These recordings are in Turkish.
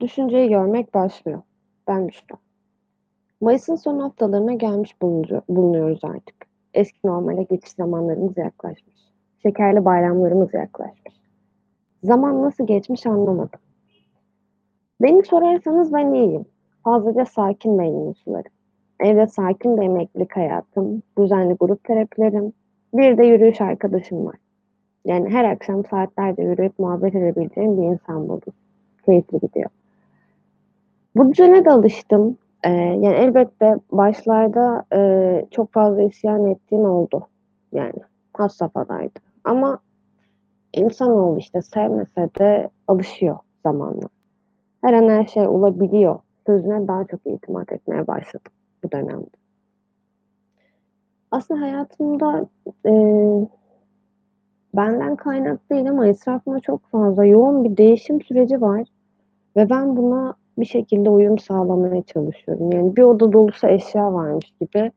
Düşünceyi görmek başlıyor. Ben Büşra. Mayıs'ın son haftalarına gelmiş bulunuyoruz artık. Eski normale geçiş zamanlarımız yaklaşmış. Şekerli bayramlarımız yaklaşmış. Zaman nasıl geçmiş anlamadım. Beni sorarsanız ben iyiyim. Fazlaca sakin beynim sularım. Evde sakin bir emeklilik hayatım, düzenli grup terapilerim, bir de yürüyüş arkadaşım var. Yani her akşam saatlerce yürüyüp muhabbet edebileceğim bir insan buldum. Keyifli gidiyor. Bu düzene de alıştım. Ee, yani elbette başlarda e, çok fazla isyan ettiğim oldu. Yani has safhadaydı. Ama insanoğlu işte sevmese de alışıyor zamanla. Her an her şey olabiliyor. Sözüne daha çok itimat etmeye başladım bu dönemde. Aslında hayatımda e, benden kaynaklı değil ama etrafımda çok fazla yoğun bir değişim süreci var. Ve ben buna bir şekilde uyum sağlamaya çalışıyorum. Yani bir oda dolusu eşya varmış gibi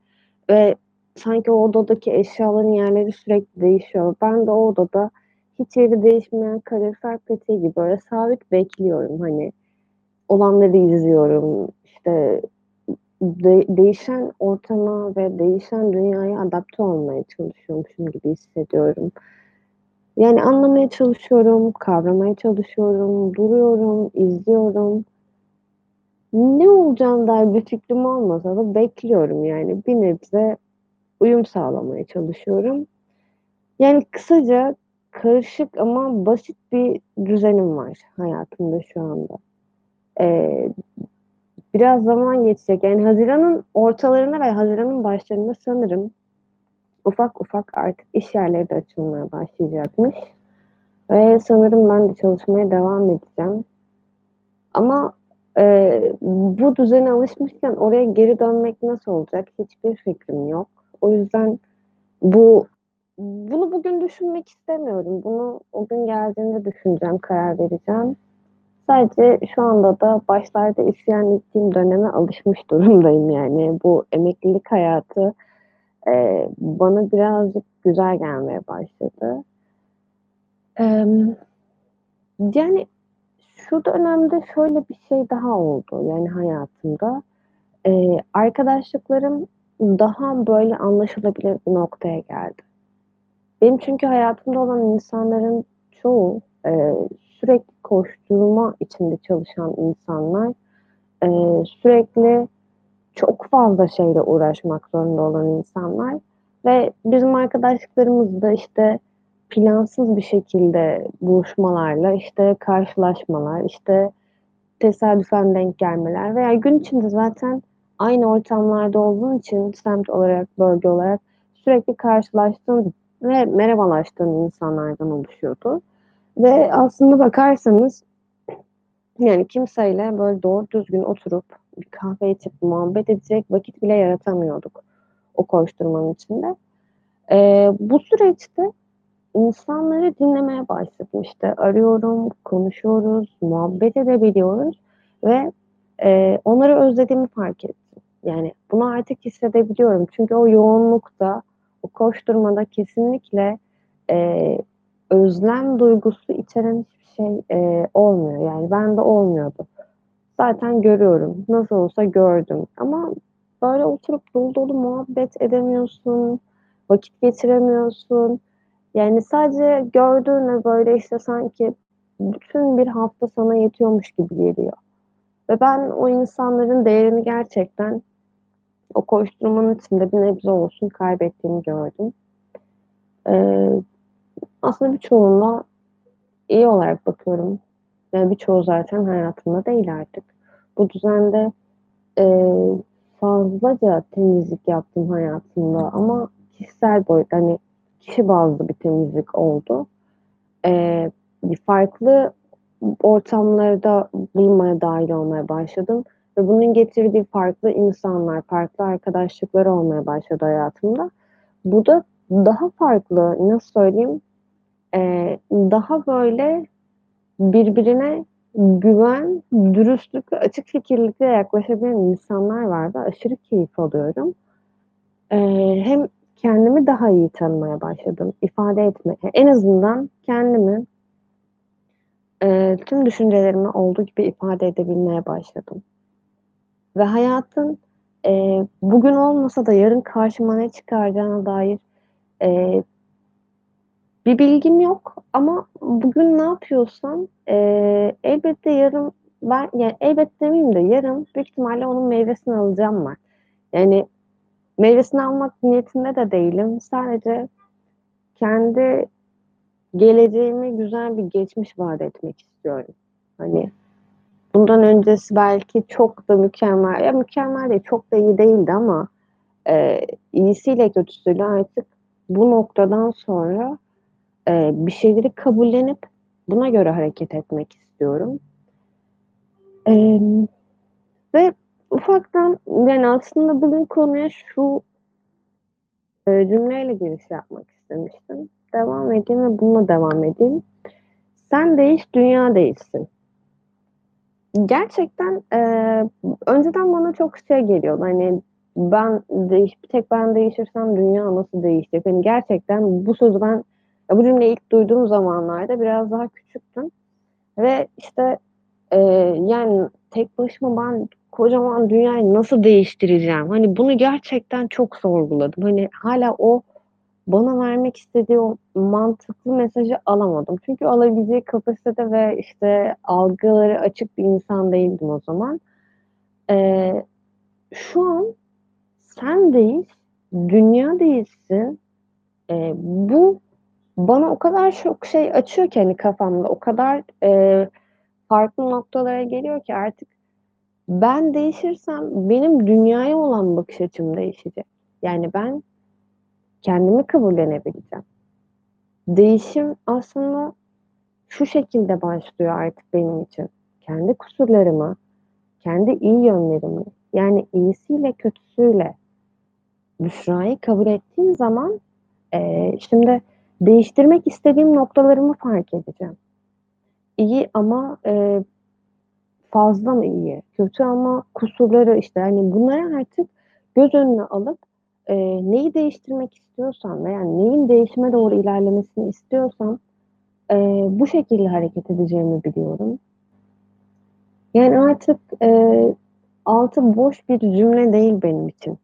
ve sanki o odadaki eşyaların yerleri sürekli değişiyor. Ben de o odada hiç yeri değişmeyen kalorifer peteği gibi böyle sabit bekliyorum. Hani olanları izliyorum. İşte de, değişen ortama ve değişen dünyaya adapte olmaya çalışıyormuşum gibi hissediyorum. Yani anlamaya çalışıyorum, kavramaya çalışıyorum, duruyorum, izliyorum. Ne olacağına dair bir fikrim olmasa da bekliyorum yani. Bir nebze uyum sağlamaya çalışıyorum. Yani kısaca karışık ama basit bir düzenim var hayatımda şu anda. Ee, biraz zaman geçecek. Yani Haziran'ın ortalarına ve Haziran'ın başlarında sanırım ufak ufak artık iş yerleri de açılmaya başlayacakmış. Ve sanırım ben de çalışmaya devam edeceğim. Ama e, bu düzene alışmışken oraya geri dönmek nasıl olacak hiçbir fikrim yok. O yüzden bu bunu bugün düşünmek istemiyorum. Bunu o gün geldiğinde düşüneceğim, karar vereceğim. Sadece şu anda da başlarda isyan ettiğim döneme alışmış durumdayım yani. Bu emeklilik hayatı e, bana birazcık güzel gelmeye başladı. E, yani şu dönemde şöyle bir şey daha oldu yani hayatımda. E, arkadaşlıklarım daha böyle anlaşılabilir bir noktaya geldi. Benim çünkü hayatımda olan insanların çoğu e, sürekli koşturma içinde çalışan insanlar, e, sürekli çok fazla şeyle uğraşmak zorunda olan insanlar ve bizim arkadaşlıklarımız da işte plansız bir şekilde buluşmalarla, işte karşılaşmalar, işte tesadüfen denk gelmeler veya gün içinde zaten aynı ortamlarda olduğun için semt olarak, bölge olarak sürekli karşılaştığın ve merhabalaştığın insanlardan oluşuyordu. Ve aslında bakarsanız yani kimseyle böyle doğru düzgün oturup bir kahve içip muhabbet edecek vakit bile yaratamıyorduk o koşturmanın içinde. Ee, bu süreçte insanları dinlemeye başladım. İşte arıyorum, konuşuyoruz, muhabbet edebiliyoruz ve e, onları özlediğimi fark ettim. Yani bunu artık hissedebiliyorum. Çünkü o yoğunlukta, o koşturmada kesinlikle e, özlem duygusu içeren hiçbir şey e, olmuyor. Yani bende olmuyordu. Zaten görüyorum. Nasıl olsa gördüm. Ama böyle oturup dolu dolu muhabbet edemiyorsun. Vakit geçiremiyorsun. Yani sadece gördüğüne böyle işte sanki bütün bir hafta sana yetiyormuş gibi geliyor. Ve ben o insanların değerini gerçekten o koşturmanın içinde bir nebze olsun kaybettiğimi gördüm. Ee, aslında birçoğuna iyi olarak bakıyorum. Yani birçoğu zaten hayatımda değil artık. Bu düzende e, fazlaca temizlik yaptım hayatımda ama kişisel boyut hani kişi bazlı bir temizlik oldu. E, farklı ortamlarda bulunmaya dahil olmaya başladım ve bunun getirdiği farklı insanlar, farklı arkadaşlıklar olmaya başladı hayatımda. Bu da daha farklı, nasıl söyleyeyim, e, daha böyle birbirine güven, dürüstlük ve açık fikirlikle yaklaşabilen insanlar vardı. Aşırı keyif alıyorum. E, hem kendimi daha iyi tanımaya başladım, ifade etmeye. En azından kendimi eee, tüm düşüncelerimi olduğu gibi ifade edebilmeye başladım. Ve hayatın, eee, bugün olmasa da yarın karşıma ne çıkaracağına dair, eee bir bilgim yok ama bugün ne yapıyorsam, eee, elbette yarın ben ya, elbette demeyeyim de yarın büyük ihtimalle onun meyvesini alacağım ben. Yani meyvesini almak niyetinde de değilim. Sadece kendi geleceğime güzel bir geçmiş vaat etmek istiyorum. Hani, bundan öncesi belki çok da mükemmel, ya mükemmel değil, çok da iyi değildi ama, eee, iyisiyle kötüsüyle artık bu noktadan sonra, eee, bir şeyleri kabullenip buna göre hareket etmek istiyorum. Emm, ve ufaktan, yani, aslında bugün konuya şu eee, cümleyle giriş yapmak istemiştim. Devam edeyim ve bununla devam edeyim. Sen değiş, dünya değişsin. Gerçekten, eee, önceden bana çok şey geliyordu, hani, ben değiş bir tek ben değişirsem dünya nasıl değişecek? Hani, gerçekten bu sözü ben bu cümleyi ilk duyduğum zamanlarda biraz daha küçüktüm ve, işte, eee, yani, tek başıma ben kocaman dünyayı nasıl değiştireceğim? Hani, bunu gerçekten çok sorguladım. Hani, hâlâ o bana vermek istediği o mantıklı mesajı alamadım. Çünkü alabileceği kapasitede ve, işte, algıları açık bir insan değildim o zaman. Eee, şu an sen değiş, dünya değişsin. Eee, bu bana o kadar çok şey açıyor ki, hani, kafamda, o kadar, eee, farklı noktalara geliyor ki artık ben değişirsem benim dünyaya olan bakış açım değişecek. Yani, ben kendimi kabullenebileceğim. Değişim aslında şu şekilde başlıyor artık benim için: Kendi kusurlarımı, kendi iyi yönlerimi, yani, iyisiyle kötüsüyle Büşra'yı kabul ettiğim zaman, eee, şimdi değiştirmek istediğim noktalarımı fark edeceğim. İyi ama, eee, fazla mı iyi? Kötü ama kusurları, işte, hani, bunları artık göz önüne alıp, eee, neyi değiştirmek istiyorsam veya neyin değişime doğru ilerlemesini istiyorsam, eee, bu şekilde hareket edeceğimi biliyorum. Yani, artık, eee, altı boş bir cümle değil benim için.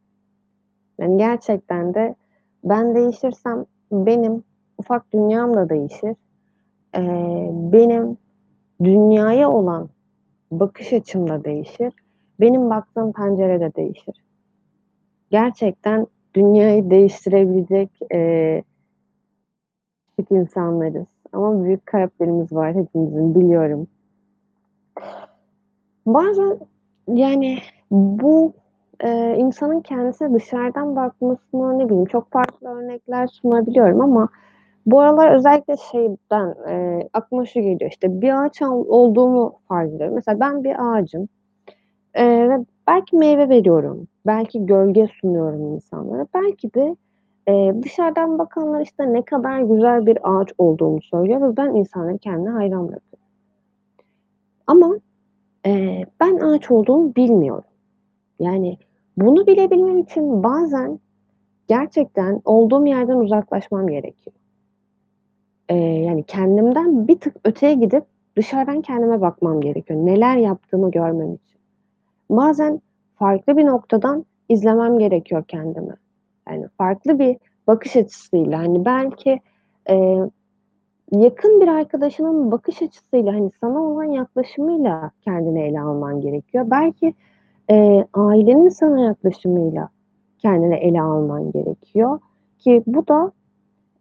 Yani, gerçekten de ben değişirsem benim ufak dünyam da değişir. Eee, benim dünyaya olan bakış açım da değişir. Benim baktığım pencere de değişir. Gerçekten dünyayı değiştirebilecek, eee küçük insanlarız ama büyük kalplerimiz var hepimizin, biliyorum. Bazen, yani, bu, eee, insanın kendisine dışarıdan bakmasına, ne bileyim, çok farklı örnekler sunabiliyorum ama bu aralar özellikle şeyden, eee, aklıma şu geliyor, işte, bir ağaç olduğumu farz ediyorum. Mesela ben bir ağacım, eee, ve belki meyve veriyorum, belki gölge sunuyorum insanlara, belki de, eee, dışarıdan bakanlar, işte, ne kadar güzel bir ağaç olduğumu söylüyor ve ben insanları kendine hayran bırakıyorum. Ama, eee, ben ağaç olduğumu bilmiyorum. Yani, bunu bilebilmem için bazen gerçekten olduğum yerden uzaklaşmam gerekiyor. Eee, yani, kendimden bir tık öteye gidip dışarıdan kendime bakmam gerekiyor, neler yaptığımı görmem için. Bazen farklı bir noktadan izlemem gerekiyor kendimi. Yani, farklı bir bakış açısıyla, hani, belki, eee, yakın bir arkadaşının bakış açısıyla, hani, sana olan yaklaşımıyla kendini ele alman gerekiyor. Belki, eee, ailenin sana yaklaşımıyla kendini ele alman gerekiyor ki bu da,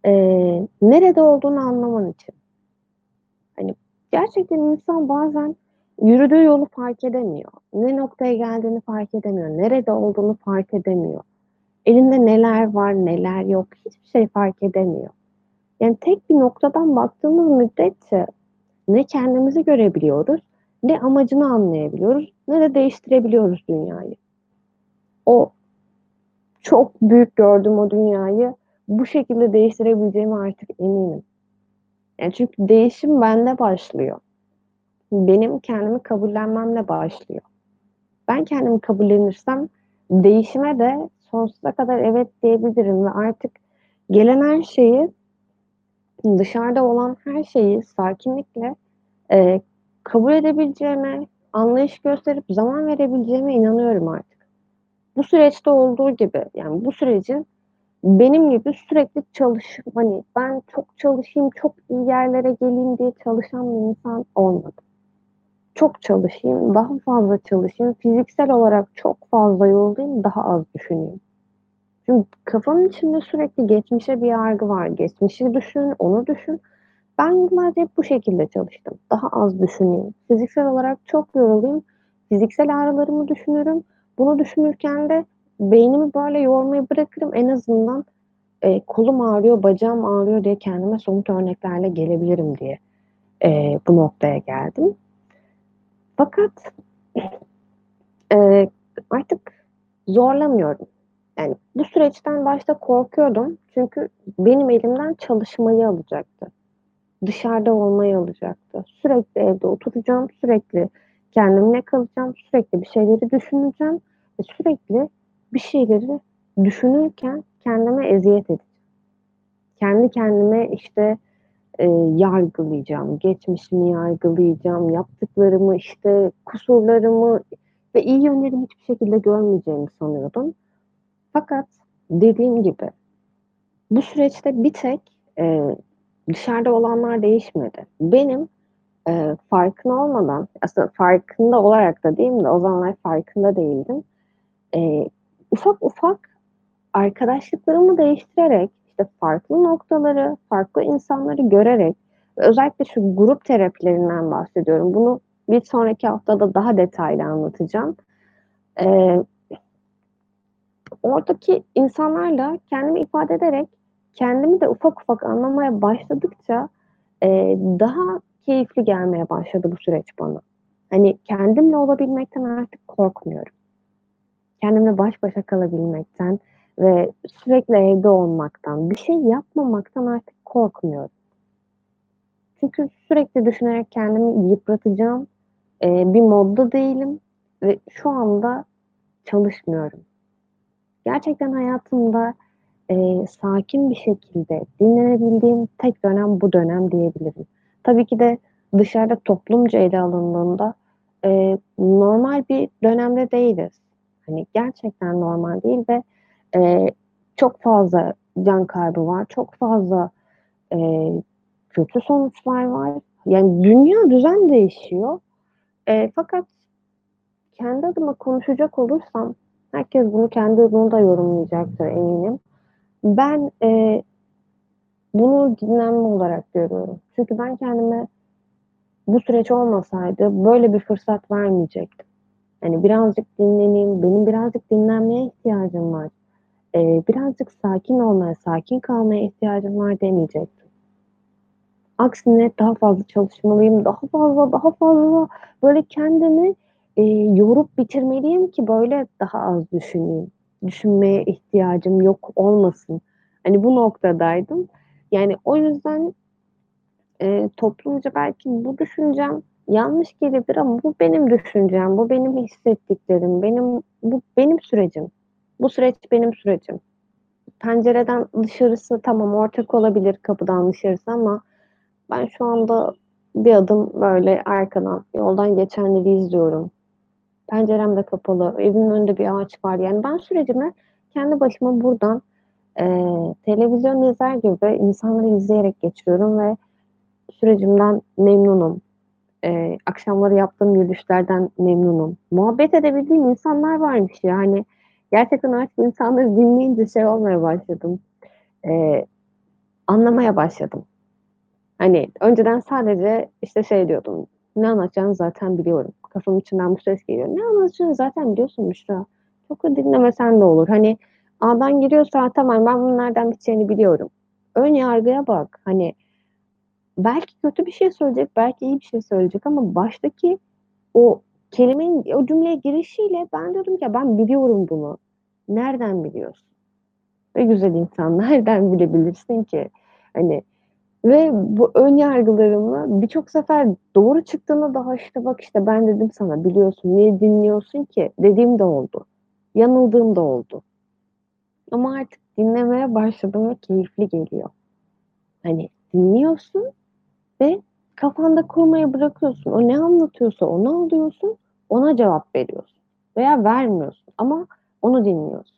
eee, nerede olduğunu anlaman için. Hani, gerçekten insan bazen yürüdüğü yolu fark edemiyor. Ne noktaya geldiğini fark edemiyor. Nerede olduğunu fark edemiyor. Elinde neler var, neler yok, hiçbir şey fark edemiyor. Yani, tek bir noktadan baktığımız müddetçe ne kendimizi görebiliyoruz, ne amacını anlayabiliyoruz, ne de değiştirebiliyoruz dünyayı. O çok büyük gördüğüm o dünyayı bu şekilde değiştirebileceğime artık eminim. Yani, çünkü değişim bende başlıyor. Benim kendimi kabullenmemle başlıyor. Ben kendimi kabullenirsem değişime de sonsuza kadar evet diyebilirim ve artık gelen her şeyi, dışarıda olan her şeyi sakinlikle, Eee, kabul edebileceğime, anlayış gösterip zaman verebileceğime inanıyorum artık. Bu süreçte olduğu gibi, yani, bu sürecin benim gibi sürekli çalışıp, hani, ben çok çalışayım, çok iyi yerlere geleyim diye çalışan bir insan olmadım. Çok çalışayım, daha fazla çalışayım, fiziksel olarak çok fazla yorulayım, daha az düşüneyim. Çünkü kafamın içinde sürekli geçmişe bir yargı var. Geçmişi düşün, onu düşün. Ben yıllarca hep bu şekilde çalıştım. Daha az düşüneyim, fiziksel olarak çok yorulayım, fiziksel ağrılarımı düşünürüm. Bunu düşünürken de beynimi böyle yormayı bırakırım. En azından, eee, kolum ağrıyor, bacağım ağrıyor diye kendime somut örneklerle gelebilirim diye, eee, bu noktaya geldim. Fakat, eee, artık zorlamıyorum. Yani, bu süreçten başta korkuyordum çünkü benim elimden çalışmayı alacaktı. Dışarıda olmayı alacaktı. Sürekli evde oturacağım, sürekli kendimle kalacağım, sürekli bir şeyleri düşüneceğim ve sürekli bir şeyleri düşünürken kendime eziyet edeceğim. Kendi kendime, işte, eee, yargılayacağım, geçmişimi yargılayacağım, yaptıklarımı, işte, kusurlarımı ve iyi yönlerimi hiçbir şekilde görmeyeceğimi sanıyordum. Fakat dediğim gibi bu süreçte bir tek, eee, dışarıda olanlar değişmedi. Benim, eee, farkına olmadan, aslında farkında olarak da diyeyim de o zamanlar farkında değildim. Eee, ufak ufak arkadaşlıklarımı değiştirerek, işte, farklı noktaları, farklı insanları görerek özellikle şu grup terapilerinden bahsediyorum. Bunu bir sonraki haftada daha detaylı anlatacağım. Eee oradaki insanlarla kendimi ifade ederek kendimi de ufak ufak anlamaya başladıkça, eee, daha keyifli gelmeye başladı bu süreç bana. Hani, kendimle olabilmekten artık korkmuyorum. Kendimle baş başa kalabilmekten ve sürekli evde olmaktan, bir şey yapmamaktan artık korkmuyorum. Çünkü sürekli düşünerek kendimi yıpratacağım, eee, bir modda değilim ve şu anda çalışmıyorum. Gerçekten hayatımda, eee, sakin bir şekilde dinlenebildiğim tek dönem bu dönem diyebilirim. Tabii ki de dışarıda toplumca ele alındığında, eee, normal bir dönemde değiliz. Hani, gerçekten normal değil ve, eee, çok fazla can kaybı var, çok fazla, eee, kötü sonuçlar var. Yani, dünya, düzen değişiyor. Eee, fakat kendi adıma konuşacak olursam herkes bunu kendi adına yorumlayacaktır eminim. Ben, eee, bunu dinlenme olarak görüyorum. Çünkü ben kendime bu süreç olmasaydı böyle bir fırsat vermeyecektim. Hani, birazcık dinleneyim, benim birazcık dinlenmeye ihtiyacım var, eee, birazcık sakin olmaya, sakin kalmaya ihtiyacım var demeyecektim. Aksine daha fazla çalışmalıyım, daha fazla, daha fazla, böyle, kendimi, eee, yorup bitirmeliyim ki, böyle, daha az düşüneyim. Düşünmeye ihtiyacım yok olmasın. Hani, bu noktadaydım. Yani, o yüzden, eee, toplumca belki bu düşüncem yanlış gelebilir ama bu benim düşüncem, bu benim hissettiklerim, benim bu benim sürecim. Bu süreç benim sürecim. Pencereden dışarısı tamam ortak olabilir kapıdan dışarısı ama ben şu anda bir adım, böyle, arkadan, yoldan geçenleri izliyorum. Pencerem de kapalı, evimin önünde bir ağaç var. Yani, ben sürecimi kendi başıma buradan, eee, televizyon izler gibi insanları izleyerek geçiriyorum ve sürecimden memnunum. Eee, akşamları yaptığım yürüyüşlerden memnunum. Muhabbet edebildiğim insanlar varmış ya, hani, gerçekten artık insanları dinleyince şey olmaya başladım, eee, anlamaya başladım. Hani, önceden sadece, işte, şey diyordum, "Ne anlatacağını zaten biliyorum. Kafamın içinden bu ses geliyor." Ne anlatacağını zaten biliyorsun Büşra. Çok da dinlemesen de olur. Hani, ağdan giriyorsa tamam, ben bunun nereden biteceğini biliyorum. Ön yargıya bak. Hani, belki kötü bir şey söyleyecek, belki iyi bir şey söyleyecek ama baştaki o kelimenin, o cümleye girişiyle ben diyordum ki, "Ya, ben biliyorum bunu." Nereden biliyorsun? Be güzel insan, nereden bilebilirsin ki? Hani, ve bu ön yargılarımı birçok sefer doğru çıktığında daha, işte, "Bak, işte, ben dedim sana, biliyorsun, niye dinliyorsun ki?" dediğim de oldu. Yanıldığım da oldu. Ama artık dinlemeye başladım ve keyifli geliyor. Hani, dinliyorsun ve kafanda kurmayı bırakıyorsun. O ne anlatıyorsa onu alıyorsun, ona cevap veriyorsun veya vermiyorsun ama onu dinliyorsun.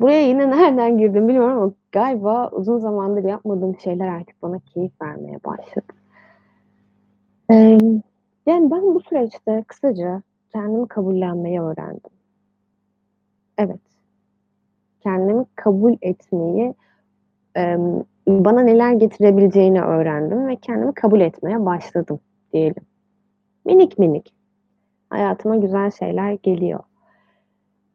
Buraya yine nereden girdim bilmiyorum ama galiba uzun zamandır yapmadığım şeyler artık bana keyif vermeye başladı. Yani, ben bu süreçte kısaca kendimi kabullenmeyi öğrendim. Evet. Kendimi kabul etmeyi, bana neler getirebileceğini öğrendim ve kendimi kabul etmeye başladım diyelim. Minik minik hayatıma güzel şeyler geliyor.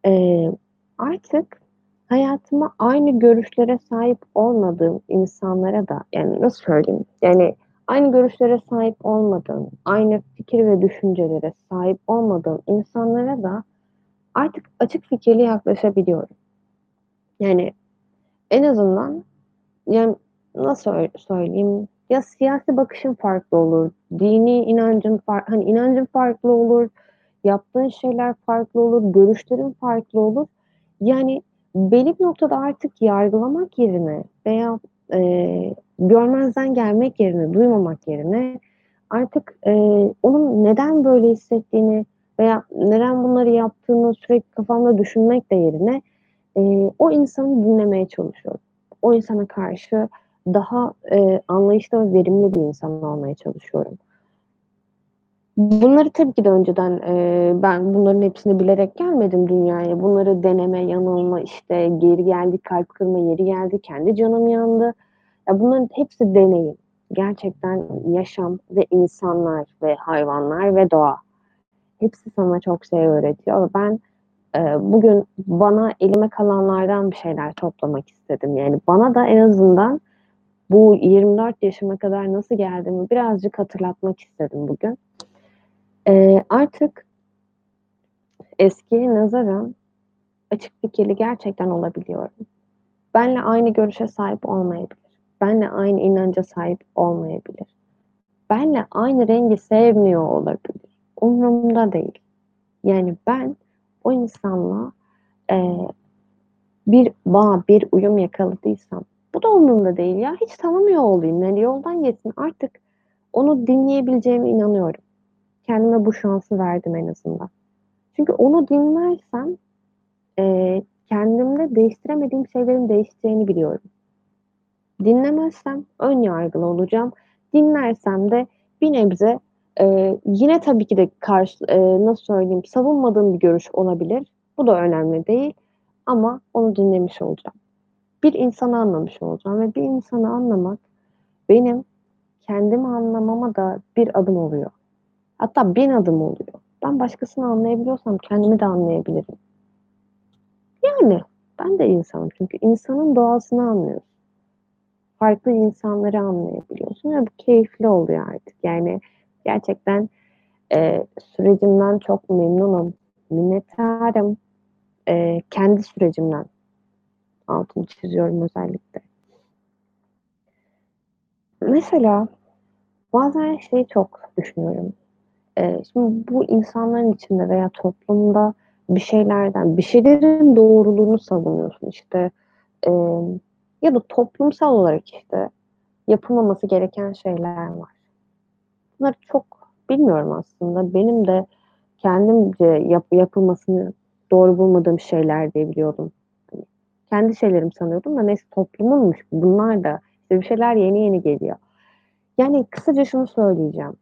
Eee, artık hayatıma aynı görüşlere sahip olmadığım insanlara da, yani, nasıl söyleyeyim, yani, aynı görüşlere sahip olmadığım, aynı fikir ve düşüncelere sahip olmadığım insanlara da artık açık fikirli yaklaşabiliyorum. Yani, en azından, yani, nasıl öy söyleyeyim, ya siyasi bakışın farklı olur, dini inancın far hani, inancın farklı olur, yaptığın şeyler farklı olur, görüşlerin farklı olur. Yani, belli bir noktada artık yargılamak yerine veya, eee, görmezden gelmek yerine, duymamak yerine artık, eee, onun neden böyle hissettiğini veya neden bunları yaptığını sürekli kafamda düşünmek de yerine, eee, o insanı dinlemeye çalışıyorum. O insana karşı daha, eee, anlayışlı ve verimli bir insan olmaya çalışıyorum. Bunları tabii ki de önceden, eee, ben bunların hepsini bilerek gelmedim dünyaya. Bunları deneme, yanılma, işte, yeri geldi kalp kırma, yeri geldi kendi canım yandı. Ya, bunların hepsi deneyim. Gerçekten yaşam ve insanlar ve hayvanlar ve doğa. Hepsi sana çok şey öğretiyor ben, eee, bugün bana elime kalanlardan bir şeyler toplamak istedim. Yani, bana da en azından bu 24 yaşıma kadar nasıl geldiğimi birazcık hatırlatmak istedim bugün. Eee, artık eskiye nazaran açık fikirli gerçekten olabiliyorum. Benle aynı görüşe sahip olmayabilir. Benle aynı inanca sahip olmayabilir. Benle aynı rengi sevmiyor olabilir. Umurumda değil. Yani, ben o insanla, eee, bir bağ, bir uyum yakaladıysam bu da umurumda değil ya. Hiç tanımıyor olayım, yani, yoldan geçsin. Artık onu dinleyebileceğime inanıyorum. Kendime bu şansı verdim en azından. Çünkü onu dinlersem, eee, kendimde değiştiremediğim şeylerin değişeceğini biliyorum. Dinlemezsem ön yargılı olacağım. Dinlersem de bir nebze, eee, yine tabii ki de karşı eee, nasıl söyleyeyim, savunmadığım bir görüş olabilir. Bu da önemli değil ama onu dinlemiş olacağım. Bir insanı anlamış olacağım ve bir insanı anlamak benim kendimi anlamama da bir adım oluyor. Hatta 1000 adım oluyor. Ben başkasını anlayabiliyorsam kendimi de anlayabilirim. Yani, ben de insanım çünkü insanın doğasını anlıyorsun. Farklı insanları anlayabiliyorsun ve bu keyifli oluyor artık. Yani, gerçekten, eee, sürecimden çok memnunum, minnettarım. Eee, kendi sürecimden. Altını çiziyorum özellikle. Mesela bazen şeyi çok düşünüyorum. Eee, şimdi bu insanların içinde veya toplumda bir şeylerden, bir şeylerin doğruluğunu savunuyorsun, işte, emm, ya da toplumsal olarak, işte, yapılmaması gereken şeyler var. Bunları çok bilmiyorum aslında. Benim de kendimce yap yapılmasını doğru bulmadığım şeyler diye biliyordum. Hani, kendi şeylerim sanıyordum da neyse toplumunmuş bunlar da. İşte, bir şeyler yeni yeni geliyor. Yani, kısaca şunu söyleyeceğim.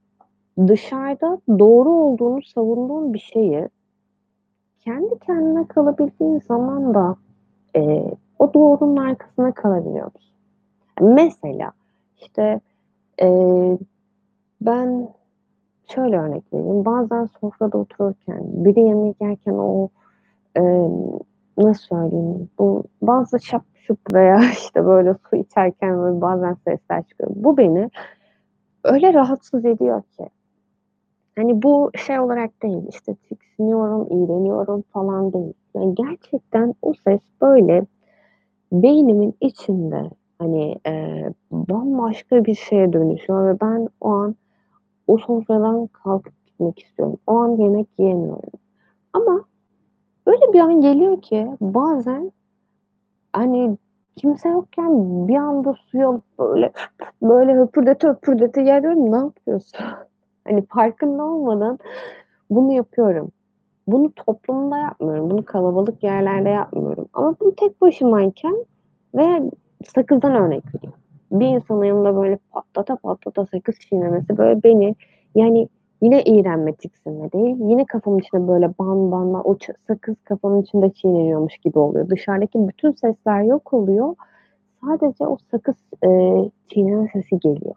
Dışarıda doğru olduğunu savunduğun bir şeyi kendi kendine kalabildiğin zaman da, eee, o doğrunun arkasında kalabiliyor musun? Mesela, işte, eee, ben şöyle örnek vereyim, bazen sofrada otururken, biri yemek yerken o, emm, nasıl söyleyeyim, bu bazı şap şup veya, işte, böyle su içerken böyle bazen sesler çıkıyor. Bu beni öyle rahatsız ediyor ki. Hani, bu şey olarak değil, işte, tiksiniyorum, iğreniyorum falan değil. Yani, gerçekten o ses, böyle, beynimin içinde, hani, eee, bambaşka bir şeye dönüşüyor ve ben o an o sofradan kalkıp gitmek istiyorum. O an yemek yiyemiyorum. Ama öyle bir an geliyor ki bazen, hani, Kimse yokken bir anda suyu alıp böyle böyle höpürdete höpürdete diyorum ne yapıyorsun? Hani farkında olmadan bunu yapıyorum. Bunu toplumda yapmıyorum. Bunu kalabalık yerlerde yapmıyorum. Ama bunu tek başımayken ve sakızdan örnek vereyim. Bir insanın yanında böyle patlata patlata sakız çiğnemesi böyle beni yani yine iğrenme, tiksinme değil, yine kafamın içinde böyle ban ban ban o sakız kafamın içinde çiğneniyormuş gibi oluyor. Dışarıdaki bütün sesler yok oluyor. Sadece o sakız, eee, çiğneme sesi geliyor.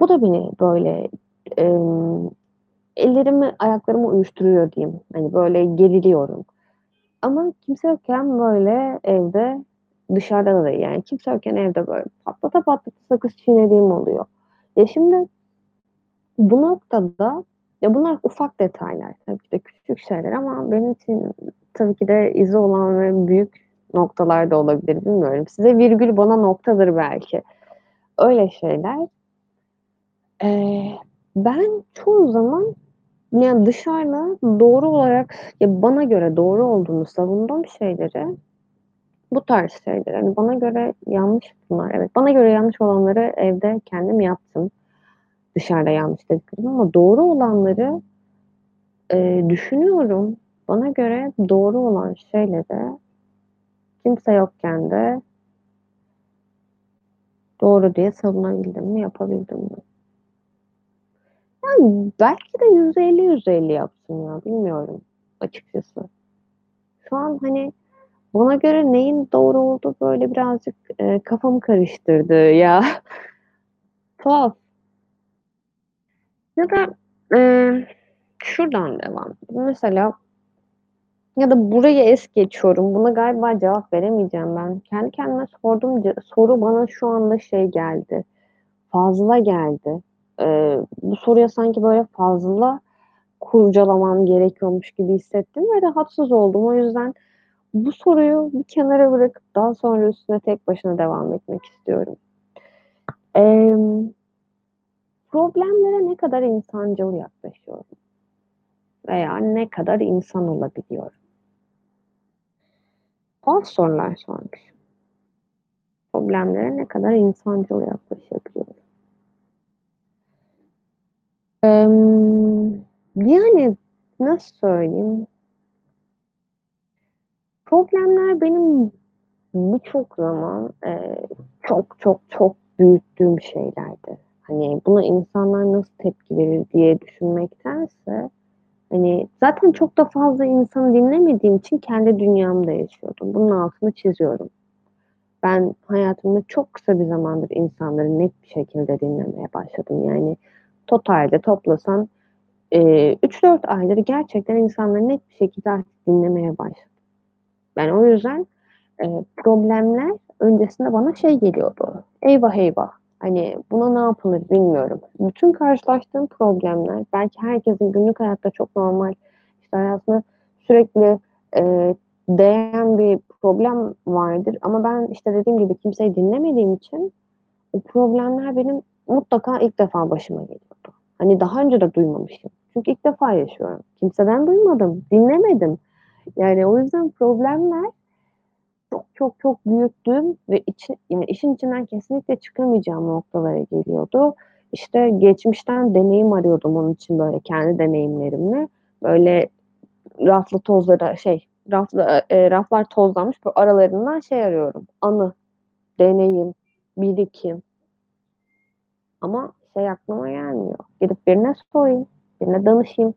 Bu da beni böyle, emm, ellerimi, ayaklarımı uyuşturuyor diyeyim. Hani, böyle geriliyorum. Ama kimse yokken böyle evde, dışarıda da yani kimse yokken evde böyle patlata patlata sakız çiğnediğim oluyor. Ya, şimdi bu noktada ya, bunlar ufak detaylar. Tabii ki de küçük şeyler ama benim için tabii ki de izi olan ve büyük noktalar da olabilir, bilmiyorum. Size virgül bana noktadır belki. Öyle şeyler. Eee, ben çoğu zaman, yani, dışarıda doğru olarak, ya, bana göre doğru olduğunu savunduğum şeyleri, bu tarz şeyleri, hani, bana göre yanlış bunlar, evet. Bana göre yanlış olanları evde kendim yaptım. Dışarıda yanlış dediklerim ama doğru olanları, eee, düşünüyorum. Bana göre doğru olan şeyleri kimse yokken de doğru diye savunabildim mi, yapabildim mi? Yani, belki de %50 %50 yaptım ya, bilmiyorum açıkçası. Şu an, hani, bana göre neyin doğru olduğu böyle birazcık, eee, kafamı karıştırdı ya. Tuhaf. Ya da, eee, şuradan devam. Mesela ya da burayı es geçiyorum. Buna galiba cevap veremeyeceğim ben. Kendi kendime sorduğum ce soru bana şu anda şey geldi, fazla geldi. Eee, bu soruya sanki böyle fazla kurcalamam gerekiyormuş gibi hissettim ve rahatsız oldum. O yüzden bu soruyu bir kenara bırakıp daha sonra üstüne tek başına devam etmek istiyorum. Emm problemlere ne kadar insancıl yaklaşıyorum? Veya ne kadar insan olabiliyorum? Tuhaf sorular sormuşum. Problemlere ne kadar insancıl yaklaşabiliyorum? Emm, yani, nasıl söyleyeyim? Problemler benim birçok zaman, eee, çok, çok, çok büyüttüğüm şeylerdi. Hani, buna insanlar nasıl tepki verir diye düşünmektense, hani, zaten çok da fazla insanı dinlemediğim için kendi dünyamda yaşıyordum. Bunun altını çiziyorum. Ben hayatımda çok kısa bir zamandır insanları net bir şekilde dinlemeye başladım. Yani, totalde toplasan, eee, 3-4 aydır gerçekten insanları net bir şekilde dinlemeye başladım. Yani, o yüzden, eee, problemler öncesinde bana şey geliyordu, eyvah eyvah, hani, buna ne yapılır bilmiyorum. Bütün karşılaştığım problemler belki herkesin günlük hayatta çok normal, işte, hayatında sürekli, eee, değen bir problem vardır ama ben, işte, dediğim gibi kimseyi dinlemediğim için o problemler benim mutlaka ilk defa başıma geliyordu. Hani, daha önce de duymamışım. Çünkü ilk defa yaşıyorum. Kimseden duymadım, dinlemedim. Yani, o yüzden problemler çok, çok, çok büyüttüğüm ve içi yani, işin içinden kesinlikle çıkamayacağım noktalara geliyordu. İşte, geçmişten deneyim arıyordum onun için, böyle, kendi deneyimlerimle. Böyle, raflı tozlara şey, raflı eee, raflar tozlanmış, böyle, aralarından şey arıyorum, anı, deneyim, birikim. Ama şey aklıma gelmiyor, gidip birine sorayım, birine danışayım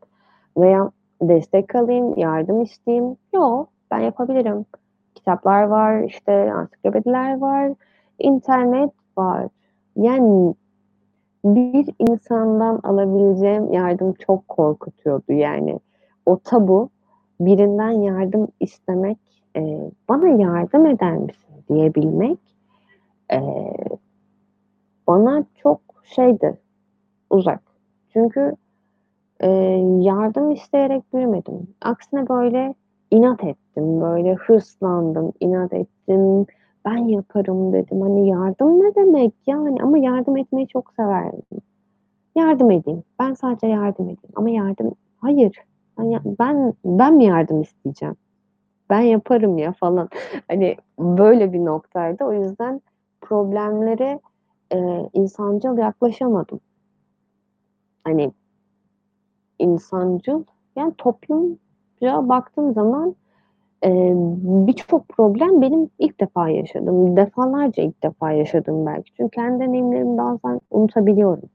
veya destek alayım, yardım isteyeyim. Yo, ben yapabilirim. Kitaplar var, işte, ansiklopediler var, internet var. Yani, bir insandan alabileceğim yardım çok korkutuyordu. Yani, o tabu, birinden yardım istemek, eee, "Bana yardım eder misin?" diyebilmek, eee, bana çok şeydi, uzak. Çünkü, eee, yardım isteyerek büyümedim. Aksine, böyle, inat ettim, böyle, hırslandım, inat ettim, "Ben yaparım." dedim. Hani, yardım ne demek, yani? Ama yardım etmeyi çok severdim. Yardım edeyim, ben sadece yardım edeyim ama yardım Hayır, ben ben ben mi yardım isteyeceğim? ben yaparım ya falan. Hani böyle bir noktaydı. O yüzden problemlere, eee, insancıl yaklaşamadım. Hani insancıl, yani toplumca baktığım zaman, eee, birçok problem benim ilk defa yaşadığım, defalarca ilk defa yaşadığım belki. Çünkü kendi deneyimlerimi bazen unutabiliyorum.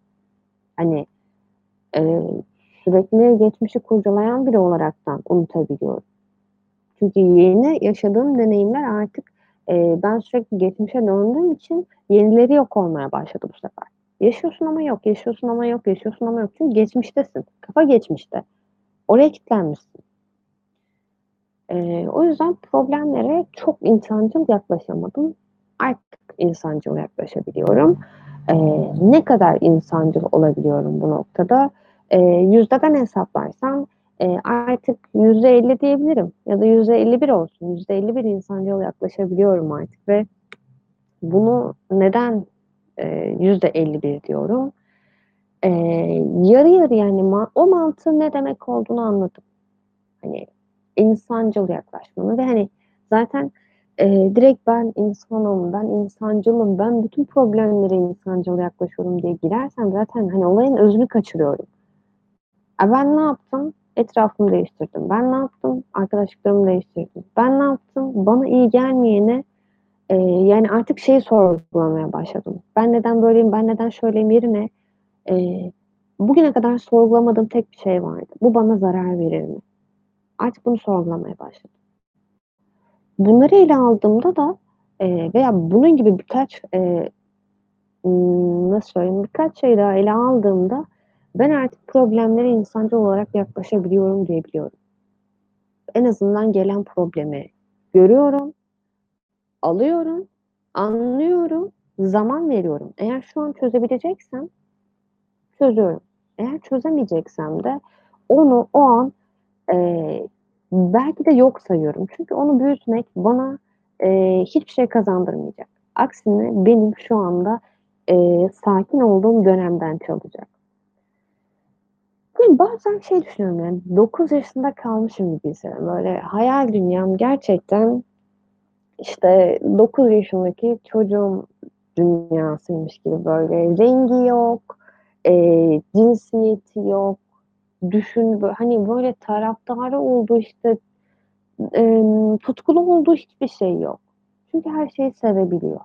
Hani, eee, sürekli geçmişi kurcalayan biri olaraktan unutabiliyorum. Çünkü yeni yaşadığım deneyimler artık, eee, ben sürekli geçmişe döndüğüm için yenileri yok olmaya başladı bu sefer. Yaşıyorsun ama yok, yaşıyorsun ama yok, yaşıyorsun ama yok. Çünkü geçmiştesin. Kafa geçmişte. Oraya kilitlenmişsin. Eee, o yüzden problemlere çok insancıl yaklaşamadım. Artık insancıl yaklaşabiliyorum. Eee, ne kadar insancıl olabiliyorum bu noktada? Eee, yüzdeden hesaplarsam, eee, artık %50 diyebilirim ya da %51 olsun. %51 insancıl yaklaşabiliyorum artık ve bunu neden, eee, %51 diyorum? Eee, yarı yarıya yani ma o mantığın ne demek olduğunu anladım. Hani insancıl yaklaşmanın ve hani zaten, eee, direkt ben insanım, ben insancılım, ben bütün problemlere insancıl yaklaşıyorum diye girersem zaten hani olayın özünü kaçırıyorum. A, ben ne yaptım? Etrafımı değiştirdim. Ben ne yaptım? Arkadaşlıklarımı değiştirdim. Ben ne yaptım? Bana iyi gelmeyene, eee, yani artık şeyi sorgulamaya başladım. Ben neden böyleyim, ben neden şöyleyim yerine, eee, bugüne kadar sorgulamadığım tek bir şey vardı. Bu bana zarar verir mi? Artık bunu sorgulamaya başladım. Bunları ele aldığımda da, eee, veya bunun gibi birkaç, ımm, nasıl söyleyeyim, birkaç şey daha ele aldığımda ben artık problemlere insancıl olarak yaklaşabiliyorum diyebiliyorum. En azından gelen problemi görüyorum, alıyorum, anlıyorum, zaman veriyorum. Eğer şu an çözebileceksem çözüyorum. Eğer çözemeyeceksem de onu o an, eee, belki de yok sayıyorum. Çünkü onu büyütmek bana, eee, hiçbir şey kazandırmayacak. Aksine benim şu anda, eee, sakin olduğum dönemden çalacak. Hani bazen şey düşünüyorum yani 9 yaşında kalmışım gibi. Böyle hayal dünyam gerçekten, işte 9 yaşındaki çocuğun dünyasıymış gibi böyle rengi yok, eee, cinsiyeti yok, düşün hani böyle taraftarı olduğu işte, emm, tutkulu olduğu hiçbir şey yok. Çünkü her şeyi sevebiliyor.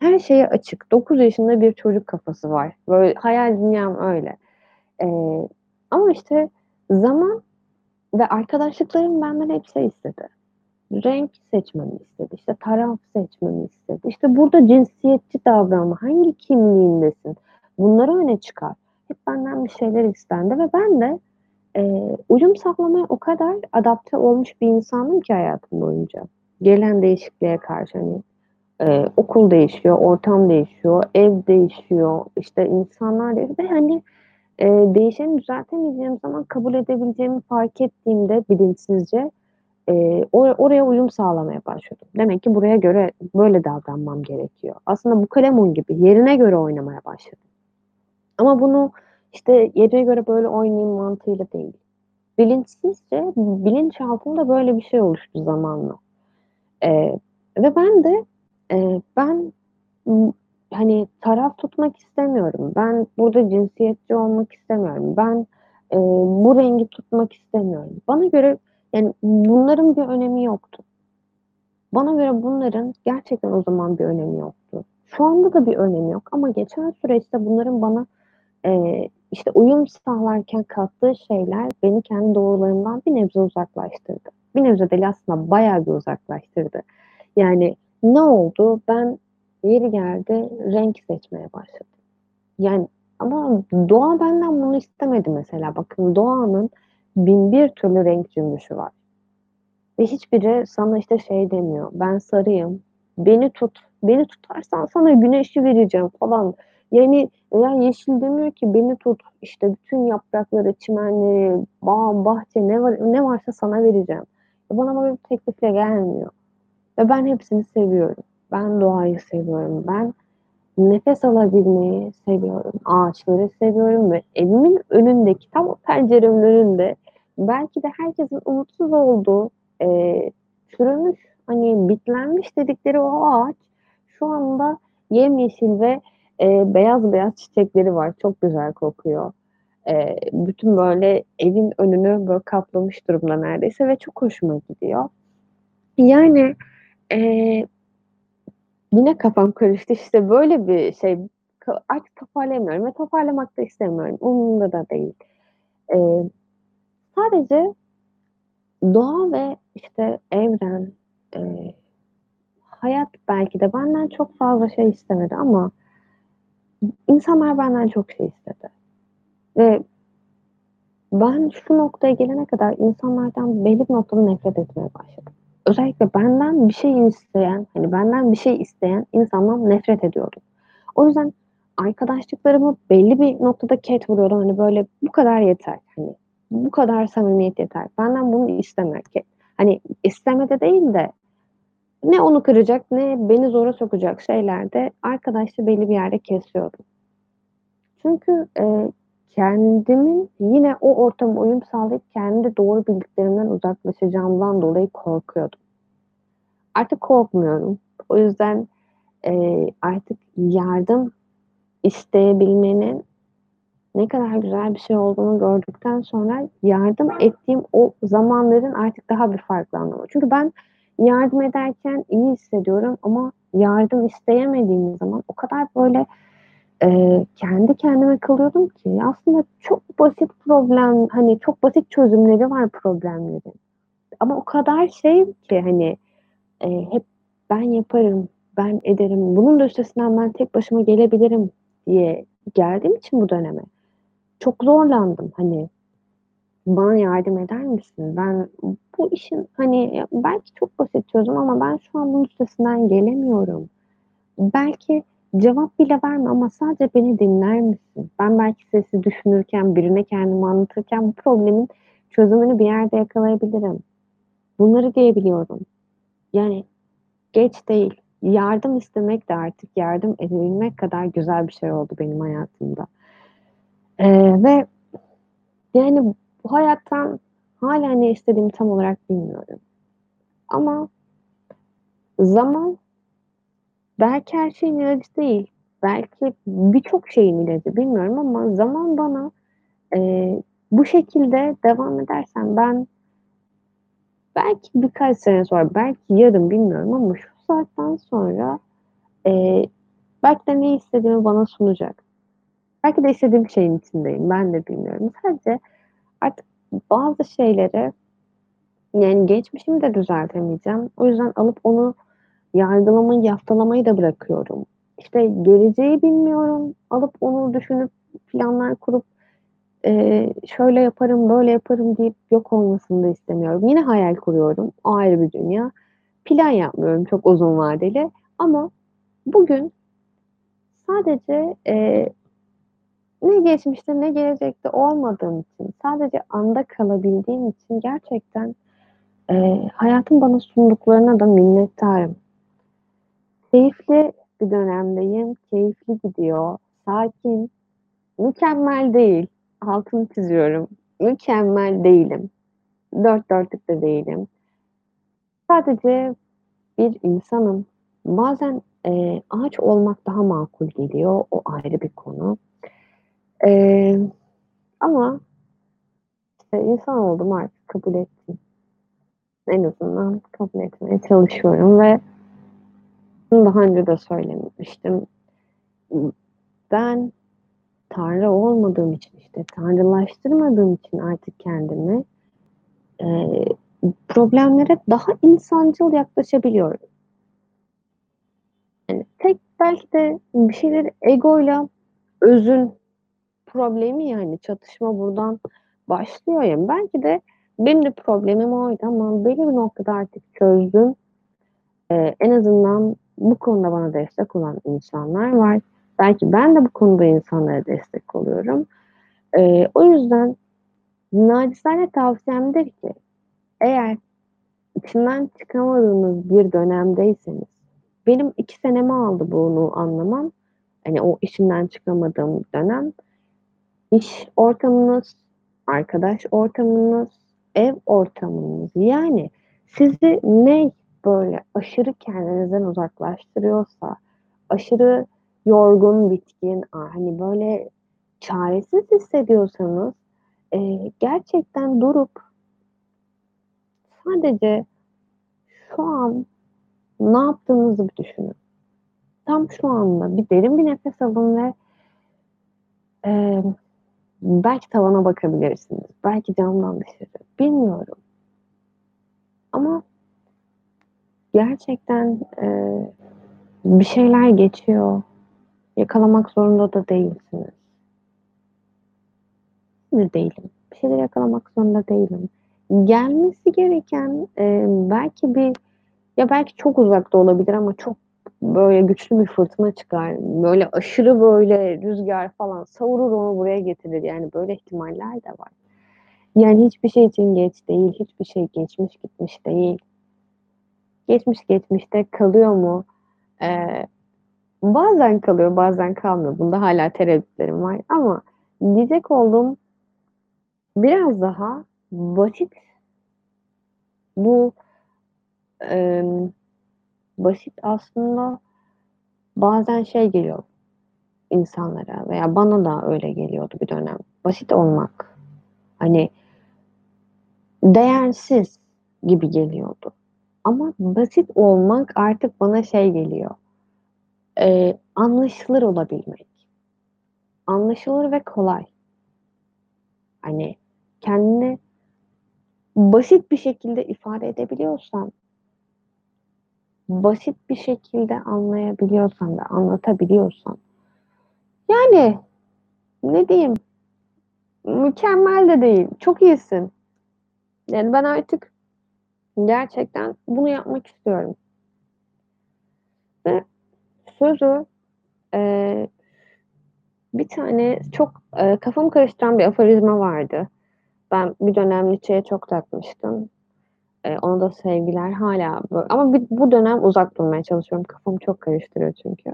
Her şeye açık. 9 yaşında bir çocuk kafası var. Böyle hayal dünyam öyle. Eee, ama işte zaman ve arkadaşlıklarım benden hep şey istedi, renk seçmemi istedi, işte taraf seçmemi istedi. İşte burada cinsiyetçi davranma, hangi kimliğindesin, bunları öne çıkar. Hep benden bir şeyler istendi ve ben de, eee, uyum sağlamaya o kadar adapte olmuş bir insandım ki hayatım boyunca. Gelen değişikliğe karşı hani, eee, okul değişiyor, ortam değişiyor, ev değişiyor, işte insanlar değişiyor ve hani, eee, değişeni düzeltemeyeceğim zaman kabul edebileceğimi fark ettiğimde bilinçsizce, eee, or oraya uyum sağlamaya başladım. Demek ki buraya göre böyle davranmam gerekiyor. Aslında bu kalemun gibi yerine göre oynamaya başladım. Ama bunu işte yerine göre böyle oynayayım mantığıyla değil. Bilinçsizce bilinçaltımda böyle bir şey oluştu zamanla. Eee, ve ben de, eee, ben, hani taraf tutmak istemiyorum. Ben burada cinsiyetçi olmak istemiyorum. Ben, eee, bu rengi tutmak istemiyorum. Bana göre yani bunların bir önemi yoktu. Bana göre bunların gerçekten o zaman bir önemi yoktu. Şu anda da bir önemi yok ama geçen süreçte bunların bana, eee, işte uyum sağlarken kattığı şeyler beni kendi doğrularımdan bir nebze uzaklaştırdı. Bir nebze değil aslında bayağı bir uzaklaştırdı. Yani ne oldu? Ben yeri geldi renk seçmeye başladım. Yani ama doğa benden bunu istemedi mesela. Bakın doğanın bin bir türlü renk cümbüşü var. Ve hiçbiri sana işte şey demiyor, ben sarıyım, beni tut, beni tutarsan sana güneşi vereceğim falan. Yani veya yeşil demiyor ki beni tut, işte bütün yaprakları, çimenleri, bağ, bahçe ne var ne varsa sana vereceğim. E bana böyle bir teklifle gelmiyor ve ben hepsini seviyorum. Ben doğayı seviyorum. Ben nefes alabilmeyi seviyorum. Ağaçları seviyorum ve evimin önündeki, tam o penceremin önünde belki de herkesin umutsuz olduğu, eee çürümüş, hani bitlenmiş dedikleri o ağaç şu anda yemyeşil ve, eee, beyaz beyaz çiçekleri var. Çok güzel kokuyor. Eee, bütün böyle evin önünü böyle kaplamış durumda neredeyse ve çok hoşuma gidiyor. Yani, eee, yine kafam karıştı. İşte böyle bir şey artık toparlayamıyorum ve toparlamak da istemiyorum. Umurumda da değil. Eee, sadece doğa ve, işte, evren, eee, hayat belki de benden çok fazla şey istemedi ama insanlar benden çok şey istedi ve ben şu noktaya gelene kadar insanlardan belli bir noktada nefret etmeye başladım. Özellikle benden bir şey isteyen, hani, benden bir şey isteyen insandan nefret ediyordum. O yüzden arkadaşlıklarımı belli bir noktada ket vuruyordum. Hani, böyle, bu kadar yeter, hani, bu kadar samimiyet yeter. Benden bunu isteme. Hani, isteme de değil de ne onu kıracak ne beni zora sokacak şeylerde arkadaşlığı belli bir yerde kesiyordum. Çünkü, eee, kendimin yine o ortama uyum sağlayıp kendi doğru bildiklerimden uzaklaşacağımdan dolayı korkuyordum. Artık korkmuyorum. O yüzden, eee, artık yardım isteyebilmenin ne kadar güzel bir şey olduğunu gördükten sonra yardım ettiğim o zamanların artık daha bir farklı anlamı. Çünkü ben yardım ederken iyi hissediyorum ama yardım isteyemediğim zaman o kadar böyle, eee, kendi kendime kalıyordum ki aslında çok basit problem, hani, çok basit çözümleri var problemlerin. Ama o kadar şeyim ki, hani, eee, hep ben yaparım, ben ederim, bunun da üstesinden ben tek başıma gelebilirim diye geldiğim için bu döneme çok zorlandım. Hani, bana yardım eder misin? Ben bu işin, hani, belki çok basit çözüm ama ben şu an bunun üstesinden gelemiyorum. Belki cevap bile verme ama sadece beni dinler misin? Ben belki sessiz düşünürken, birine kendimi anlatırken bu problemin çözümünü bir yerde yakalayabilirim. Bunları diyebiliyorum. Yani geç değil. Yardım istemek de artık yardım edebilmek kadar güzel bir şey oldu benim hayatımda. Eee, ve yani bu hayattan hâlâ ne istediğimi tam olarak bilmiyorum ama zaman belki her şeyin ilacı değil, belki birçok şeyin ilacı bilmiyorum ama zaman bana, eee, bu şekilde devam edersen ben belki birkaç sene sonra, belki yarın bilmiyorum ama şu saatten sonra, eee, belki de ne istediğimi bana sunacak. Belki de istediğim şeyin içindeyim, ben de bilmiyorum. Sadece artık bazı şeyleri, yani geçmişimi de düzeltemeyeceğim. O yüzden alıp onu yargılamayı, yaftalamayı da bırakıyorum. İşte, geleceği bilmiyorum, alıp onu düşünüp planlar kurup, eee, şöyle yaparım, böyle yaparım deyip yok olmasını da istemiyorum. Yine hayal kuruyorum, o ayrı bir dünya. Plan yapmıyorum çok uzun vadeli ama bugün sadece, eee, ne geçmişte ne gelecekte olmadığım için, sadece anda kalabildiğim için gerçekten, eee, hayatın bana sunduklarına da minnettarım. Keyifli bir dönemdeyim, keyifli gidiyor, sakin, mükemmel değil, altını çiziyorum, mükemmel değilim, dört dörtlük de değilim. Sadece bir insanım. Bazen, eee, ağaç olmak daha makul geliyor, o ayrı bir konu. Eee, ama, işte, insan oldum artık kabul ettim. En azından kabul etmeye çalışıyorum ve bunu daha önce de söylemiştim. Ben tanrı olmadığım için, işte, tanrılaştırmadığım için artık kendimi, eee, problemlere daha insancıl yaklaşabiliyorum. Hani, tek belki de bir şeyleri egoyla özün problemi ya, hani, çatışma buradan başlıyor ya, belki de benim de problemim oydu ama belli bir noktada artık çözdüm. Eee, en azından bu konuda bana destek olan insanlar var. Belki ben de bu konuda insanlara destek oluyorum. Eee, o yüzden nacizane tavsiyemdir ki eğer içinden çıkamadığınız bir dönemdeyseniz, benim 2 senemi aldı bunu anlamam. Hani, o içinden çıkamadığım dönem. İş ortamınız, arkadaş ortamınız, ev ortamınız, yani Sizi ne böyle aşırı kendinizden uzaklaştırıyorsa, aşırı yorgun, bitkin, hani, böyle çaresiz hissediyorsanız, eee, gerçekten durup sadece şu an ne yaptığınızı bir düşünün. Tam şu anda bir derin bir nefes alın ve emm, belki tavana bakabilirsiniz, belki camdan dışarı, bilmiyorum. Ama gerçekten, eee, bir şeyler geçiyor. Yakalamak zorunda da değilsiniz. De değilim. Bir şeyleri yakalamak zorunda değilim. Gelmesi gereken, eee, belki bir ya, belki çok uzakta olabilir ama çok böyle güçlü bir fırtına çıkar. Böyle aşırı böyle rüzgâr falan savurur onu buraya getirir. Yani böyle ihtimaller de var. Yani hiçbir şey için geç değil, hiçbir şey geçmiş gitmiş değil. Geçmiş geçmişte kalıyor mu? Eee, bazen kalıyor, bazen kalmıyor. Bunda hâlâ tereddütlerim var ama diyecek olduğum biraz daha basit bu, emm, basit aslında bazen şey geliyor insanlara veya bana da öyle geliyordu bir dönem. Basit olmak, hani değersiz gibi geliyordu. Ama basit olmak artık bana şey geliyor, eee, anlaşılır olabilmek. Anlaşılır ve kolay. Hani, kendini basit bir şekilde ifade edebiliyorsan basit bir şekilde anlayabiliyorsan ve anlatabiliyorsan yani, ne diyeyim, mükemmel de değil, çok iyisin. Yani ben artık gerçekten bunu yapmak istiyorum. Ve sözü, eee, bir tane çok, eee, kafamı karıştıran bir aforizma vardı. Ben bir dönem Nietzsche'ye çok takmıştım. Eee, ona da sevgiler. Hâlâ bö ama bi bu dönem uzak durmaya çalışıyorum. Kafamı çok karıştırıyor çünkü.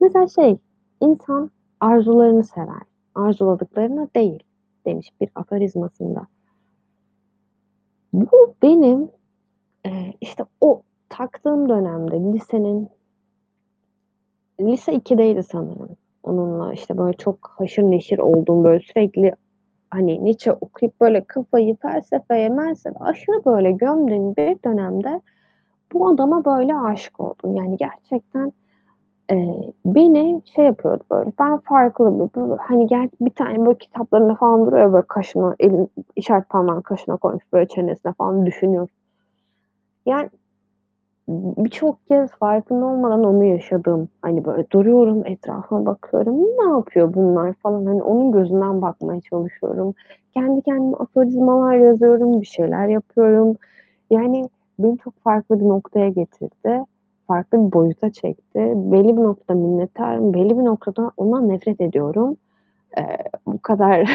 Mesela şey, "İnsan arzularını sever, arzuladıklarını değil." demiş bir aforizmasında. Bu benim, eee, işte o taktığım dönemde lisenin lise 2'deydi sanırım. Onunla, işte, böyle çok haşır neşir olduğum, böyle sürekli, hani, Nietzsche okuyup böyle kafayı felsefeye melsefe aşırı böyle gömdüğüm bir dönemde bu adama böyle aşık oldum. Yani gerçekten, eee, beni şey yapıyordu böyle, ben farklı bir böyle, hani, ger bir tane böyle kitaplarında falan duruyor böyle kaşına, elin işaret parmağını kaşına koymuş, böyle çenesine falan düşünüyor. Yani birçok kez farkında olmadan onu yaşadım. Hani, böyle duruyorum, etrafıma bakıyorum, ne yapıyor bunlar falan, hani, onun gözünden bakmaya çalışıyorum. Kendi kendime aforizmalar yazıyorum, bir şeyler yapıyorum. Yani beni çok farklı bir noktaya getirdi. Farklı bir boyuta çekti. Belli bir noktada minnettarım, belli bir noktada ondan nefret ediyorum. Eee, bu kadar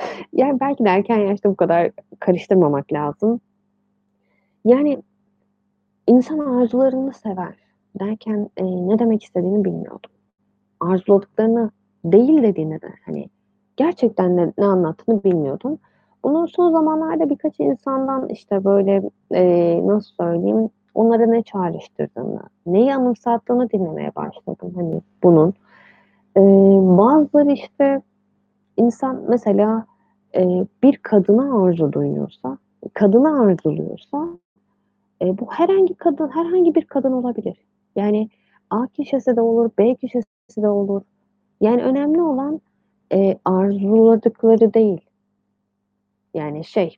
yani belki de erken yaşta bu kadar karıştırmamak lazım. Yani "İnsan arzularını sever." derken, eee, ne demek istediğini bilmiyordum. Arzuladıklarını değil dediğini de, hani, gerçekten ne ne anlattığını bilmiyordum. Bunu son zamanlarda birkaç insandan, işte, böyle, eee, nasıl söyleyeyim, onlara ne çağrıştırdığını, neyi anımsattığını dinlemeye başladım, hani, bunun. Eee, bazıları, işte, insan mesela, eee, bir kadına arzu duyuyorsa, kadını arzuluyorsa, eee, bu herhangi kadın, herhangi bir kadın olabilir. Yani A kişisi de olur, B kişisi de olur. Yani önemli olan, eee, arzuladıkları değil. Yani şey,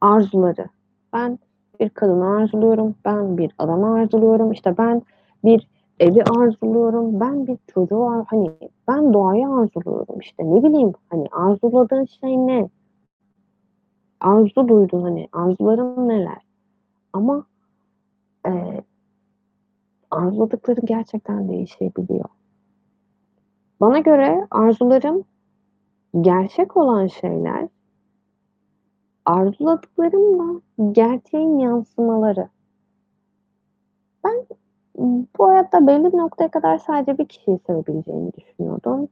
arzuları. Ben bir kadını arzuluyorum, ben bir adamı arzuluyorum, işte, ben bir evi arzuluyorum, ben bir çocuğu hani, ben doğayı arzuluyorum, işte, ne bileyim, hani, arzuladığın şey ne? Arzu duyduğun, hani, arzuların neler? Ama, eee arzuladıkların gerçekten değişebiliyor. Bana göre arzularım gerçek olan şeyler arzuladıklarım da gerçeğin yansımaları. Ben, bu hayatta belli bir noktaya kadar sadece bir kişiyi sevebileceğimi düşünüyordum.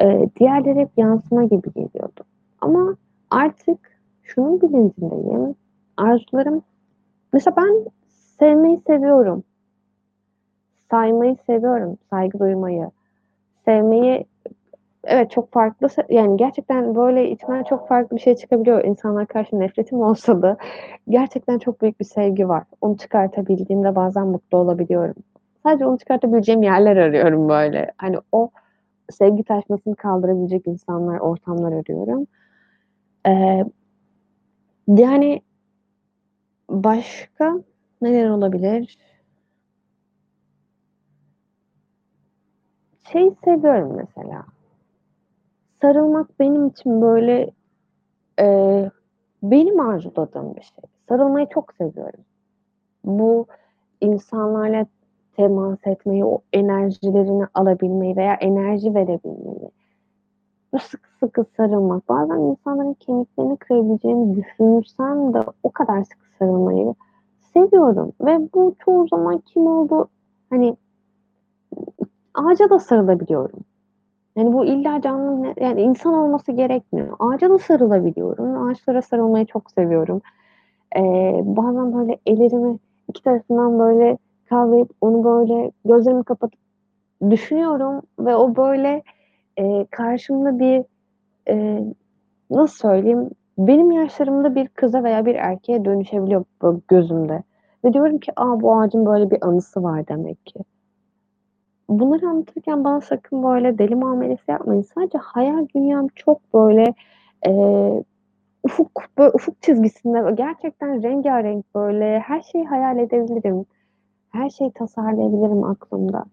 Eee, diğerleri hep yansıma gibi geliyordu. Ama artık şunun bilincindeyim arzularım Mesela ben sevmeyi seviyorum. Saymayı seviyorum, saygı duymayı. Sevmeyi evet, çok farklı yani, gerçekten, böyle, içimden çok farklı bir şey çıkabiliyor. İnsanlara karşı nefretim olsa da gerçekten çok büyük bir sevgi var. Onu çıkartabildiğimde bazen mutlu olabiliyorum. Sadece onu çıkartabileceğim yerler arıyorum, böyle. Hani, o sevgi taşmasını kaldırabilecek insanlar, ortamlar arıyorum. Eee yani Başka neler olabilir? Şeyi seviyorum mesela sarılmak benim için, böyle, eee, benim arzuladığım bir şey. Sarılmayı çok seviyorum. Bu insanlarla temas etmeyi, o enerjilerini alabilmeyi veya enerji verebilmeyi, böyle sıkı sıkı sarılmak, bazen insanların kemiklerini kırabileceğini düşünsem de o kadar sıkı sarılmayı seviyorum ve bu çoğu zaman kim olduğu hani ağaca da sarılabiliyorum. Yani bu illa canlı yani insan olması gerekmiyor. Ağaca da sarılabiliyorum. Ağaçlara sarılmayı çok seviyorum. Eee, bazen böyle ellerimi 2 tarafından böyle kavrayıp onu böyle gözlerimi kapatıp düşünüyorum ve o böyle, eee, karşımda bir, eee, nasıl söyleyeyim, benim yaşlarımda bir kıza veya bir erkeğe dönüşebiliyor böyle gözümde ve diyorum ki, "A, bu ağacın böyle bir anısı var demek ki." Bunları anlatırken bana sakın böyle deli muamelesi yapmayın. Sadece hayal dünyam çok böyle, eee, ufuk böyle ufuk çizgisinde gerçekten rengârenk böyle her şeyi hayal edebilirim. Her şeyi tasarlayabilirim aklımda.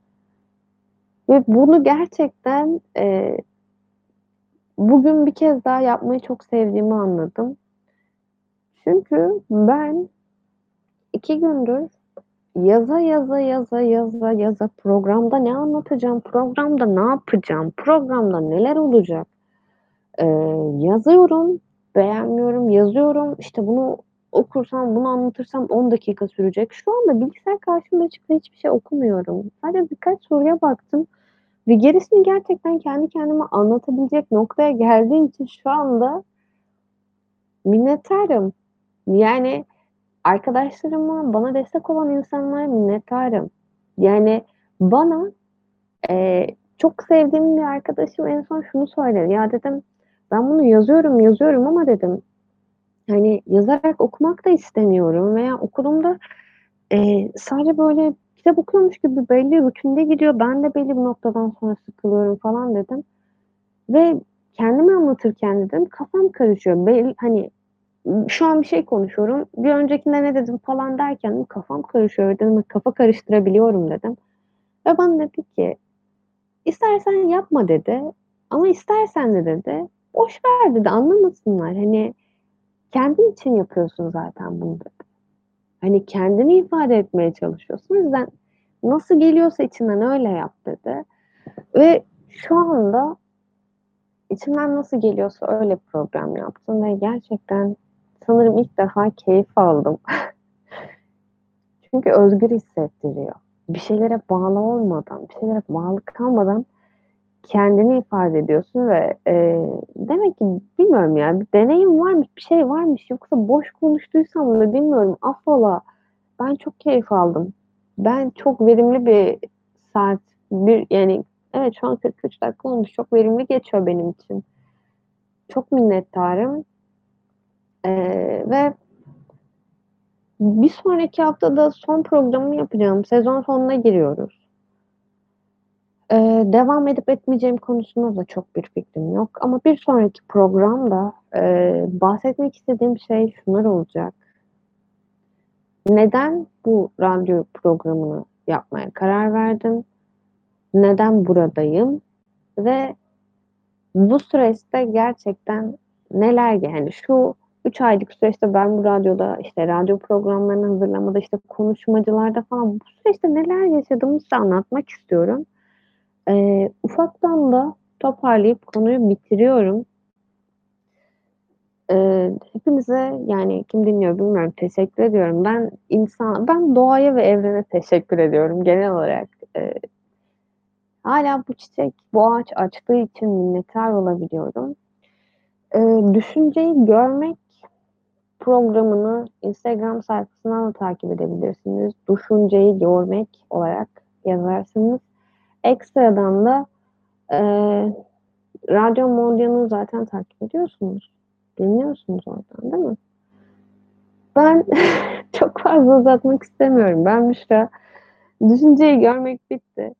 Ve bunu gerçekten, eee, bugün bir kez daha yapmayı çok sevdiğimi anladım. Çünkü ben 2 gündür yaza, yaza, yaza, yaza, yaza programda ne anlatacağım, programda ne yapacağım, programda neler olacak, eee, yazıyorum, beğenmiyorum, yazıyorum, işte, bunu okursam, bunu anlatırsam 10 dakika sürecek. Şu anda bilgisayar karşıma çıktı, hiçbir şey okumuyorum. Sadece birkaç soruya baktım ve gerisini gerçekten kendi kendime anlatabilecek noktaya geldiğim için şu anda minnettarım. Yani arkadaşlarıma, bana destek olan insanlara minnettarım. Yani bana, eee, çok sevdiğim bir arkadaşım en son şunu söyledi. "Ya," dedim, "ben bunu yazıyorum, yazıyorum ama" dedim, "hani, yazarak okumak da istemiyorum veya okuduğumda, eee, sadece böyle kitap okuyormuş gibi belli rutinde gidiyor. Ben de belli bir noktadan sonra sıkılıyorum." falan dedim ve kendimi anlatırken dedim kafam karışıyor. Bel hani, şu an bir şey konuşuyorum, bir öncekinde ne dedim falan derken kafam karışıyor dedim, kafa karıştırabiliyorum dedim ve bana dedi ki, "İstersen yapma." dedi "Ama istersen de" dedi, "boş ver." dedi, "Anlamasınlar. Hani, kendin için yapıyorsun zaten bunu." dedi. "Hani, kendini ifade etmeye çalışıyorsun. O yüzden nasıl geliyorsa içinden öyle yap." dedi ve şu anda içimden nasıl geliyorsa öyle program yaptım ve gerçekten sanırım ilk defa keyif aldım. Çünkü özgür hissettiriyor. Bir şeylere bağlı olmadan, bir şeylere bağlı kalmadan kendini ifade ediyorsun ve, eee, demek ki bilmiyorum ya, bir deneyim varmış, bir şey varmış yoksa boş konuştuysam da bilmiyorum, affola. Ben çok keyif aldım. Ben çok verimli bir saat, bir yani evet, şu an 43 dakika olmuş. Çok verimli geçiyor benim için. Çok minnettarım. Eee, ve bir sonraki hafta da son programımı yapacağım. Sezon sonuna giriyoruz. Eee, devam edip etmeyeceğim konusunda da çok bir fikrim yok ama bir sonraki programda, eee, bahsetmek istediğim şey şunlar olacak. Neden bu radyo programını yapmaya karar verdim? Neden buradayım ve bu süreçte gerçekten neler yani şu 3 aylık süreçte ben bu radyoda, işte, radyo programlarını hazırlamada, işte, konuşmacılarda falan bu süreçte neler yaşadığımı size anlatmak istiyorum. Eee, ufaktan da toparlayıp konuyu bitiriyorum. Eee, hepinize, yani, kim dinliyor bilmiyorum, teşekkür ediyorum. Ben insan ben doğaya ve evrene teşekkür ediyorum genel olarak. Eee, hâlâ bu çiçek, bu ağaç açtığı için minnettar olabiliyorum. Eee, düşünceyi görmek programını Instagram sayfasından da takip edebilirsiniz. Düşünceyi görmek olarak yazarsınız. Ekstradan da e, Radyo Mondial'ı zaten takip ediyorsunuz. Dinliyorsunuz oradan değil mi? Ben çok fazla uzatmak istemiyorum. Ben Müşra düşünceyi görmek bitti.